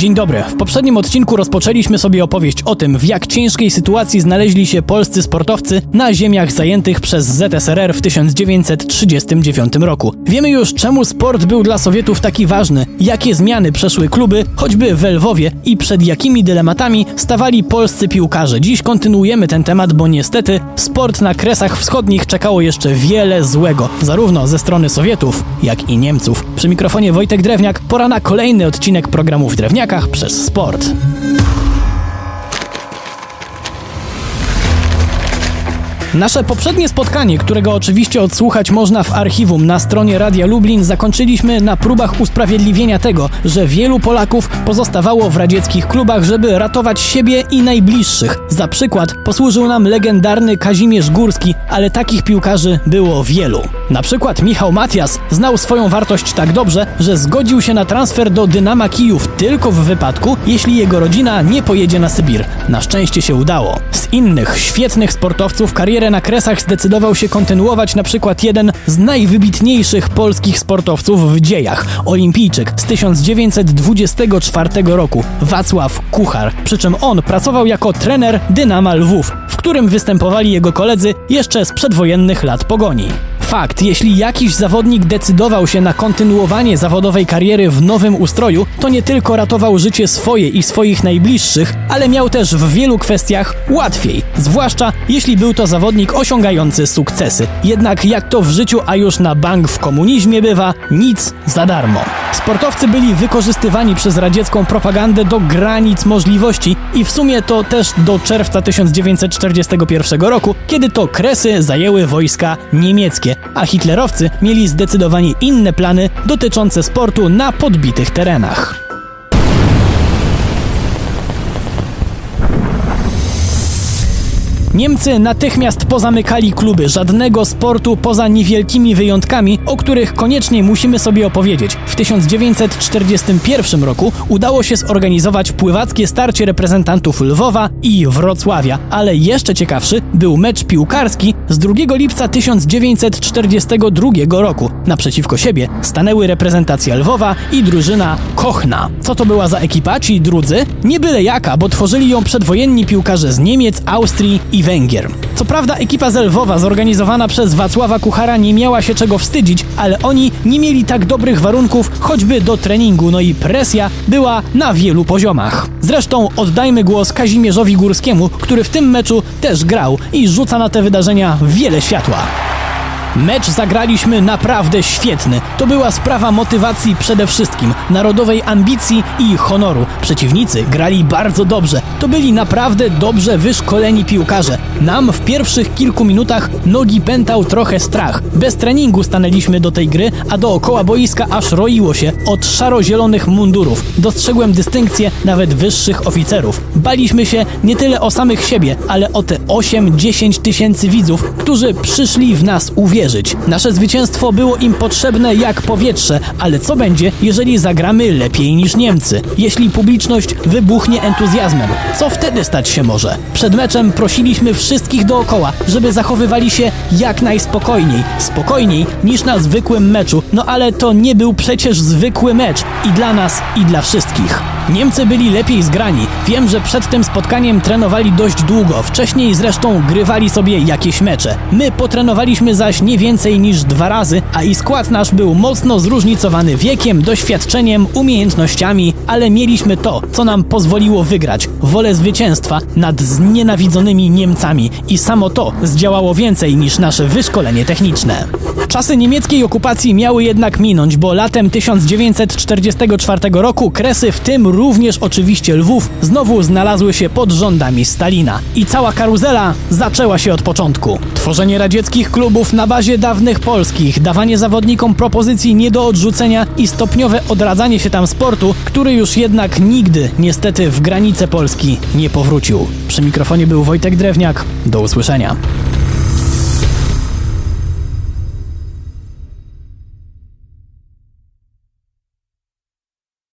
Dzień dobry. W poprzednim odcinku rozpoczęliśmy sobie opowieść o tym, w jak ciężkiej sytuacji znaleźli się polscy sportowcy na ziemiach zajętych przez ZSRR w 1939 roku. Wiemy już, czemu sport był dla Sowietów taki ważny, jakie zmiany przeszły kluby, choćby w Lwowie i przed jakimi dylematami stawali polscy piłkarze. Dziś kontynuujemy ten temat, bo niestety sport na Kresach Wschodnich czekało jeszcze wiele złego, zarówno ze strony Sowietów, jak i Niemców. Przy mikrofonie Wojtek Drewniak, pora na kolejny odcinek programu w Przez sport. Nasze poprzednie spotkanie, którego oczywiście odsłuchać można w archiwum na stronie Radia Lublin, zakończyliśmy na próbach usprawiedliwienia tego, że wielu Polaków pozostawało w radzieckich klubach, żeby ratować siebie i najbliższych. Za przykład posłużył nam legendarny Kazimierz Górski, ale takich piłkarzy było wielu. Na przykład Michał Matias znał swoją wartość tak dobrze, że zgodził się na transfer do Dynama Kijów tylko w wypadku, jeśli jego rodzina nie pojedzie na Sybir. Na szczęście się udało. Z innych świetnych sportowców karierę na kresach zdecydował się kontynuować na przykład jeden z najwybitniejszych polskich sportowców w dziejach, olimpijczyk z 1924 roku, Wacław Kuchar. Przy czym on pracował jako trener Dynama Lwów, w którym występowali jego koledzy jeszcze z przedwojennych lat pogoni. Fakt, jeśli jakiś zawodnik decydował się na kontynuowanie zawodowej kariery w nowym ustroju, to nie tylko ratował życie swoje i swoich najbliższych, ale miał też w wielu kwestiach łatwiej, zwłaszcza jeśli był to zawodnik osiągający sukcesy. Jednak jak to w życiu, a już na bank w komunizmie bywa, nic za darmo. Sportowcy byli wykorzystywani przez radziecką propagandę do granic możliwości i w sumie to też do czerwca 1941 roku, kiedy to Kresy zajęły wojska niemieckie, a hitlerowcy mieli zdecydowanie inne plany dotyczące sportu na podbitych terenach. Niemcy natychmiast pozamykali kluby, żadnego sportu poza niewielkimi wyjątkami, o których koniecznie musimy sobie opowiedzieć. W 1941 roku udało się zorganizować pływackie starcie reprezentantów Lwowa i Wrocławia, ale jeszcze ciekawszy był mecz piłkarski z 2 lipca 1942 roku. Naprzeciwko siebie stanęły reprezentacja Lwowa i drużyna Kochna. Co to była za ekipa ci drudzy? Nie byle jaka, bo tworzyli ją przedwojenni piłkarze z Niemiec, Austrii i Węgier. Co prawda ekipa z Lwowa zorganizowana przez Wacława Kuchara nie miała się czego wstydzić, ale oni nie mieli tak dobrych warunków choćby do treningu, no i presja była na wielu poziomach. Zresztą oddajmy głos Kazimierzowi Górskiemu, który w tym meczu też grał i rzuca na te wydarzenia wiele światła. Mecz zagraliśmy naprawdę świetny. To była sprawa motywacji przede wszystkim, narodowej ambicji i honoru. Przeciwnicy grali bardzo dobrze. To byli naprawdę dobrze wyszkoleni piłkarze. Nam w pierwszych kilku minutach nogi pętał trochę strach. Bez treningu stanęliśmy do tej gry, a dookoła boiska aż roiło się od szaro-zielonych mundurów. Dostrzegłem dystynkcję nawet wyższych oficerów. Baliśmy się nie tyle o samych siebie, ale o te 8-10 tysięcy widzów, którzy przyszli w nas uwierzyć wierzyć. Nasze zwycięstwo było im potrzebne jak powietrze, ale co będzie, jeżeli zagramy lepiej niż Niemcy? Jeśli publiczność wybuchnie entuzjazmem, co wtedy stać się może? Przed meczem prosiliśmy wszystkich dookoła, żeby zachowywali się jak najspokojniej. Spokojniej niż na zwykłym meczu, no ale to nie był przecież zwykły mecz i dla nas, i dla wszystkich. Niemcy byli lepiej zgrani. Wiem, że przed tym spotkaniem trenowali dość długo. Wcześniej zresztą grywali sobie jakieś mecze. My potrenowaliśmy zaś nie więcej niż dwa razy, a i skład nasz był mocno zróżnicowany wiekiem, doświadczeniem, umiejętnościami, ale mieliśmy to, co nam pozwoliło wygrać wolę zwycięstwa nad znienawidzonymi Niemcami i samo to zdziałało więcej niż nasze wyszkolenie techniczne. Czasy niemieckiej okupacji miały jednak minąć, bo latem 1944 roku Kresy, w tym również oczywiście Lwów, znowu znalazły się pod rządami Stalina. I cała karuzela zaczęła się od początku. Tworzenie radzieckich klubów na bazie dawnych polskich, dawanie zawodnikom propozycji nie do odrzucenia i stopniowe odradzanie się tam sportu, który już jednak nigdy, niestety, w granice Polski nie powrócił. Przy mikrofonie był Wojtek Drewniak. Do usłyszenia.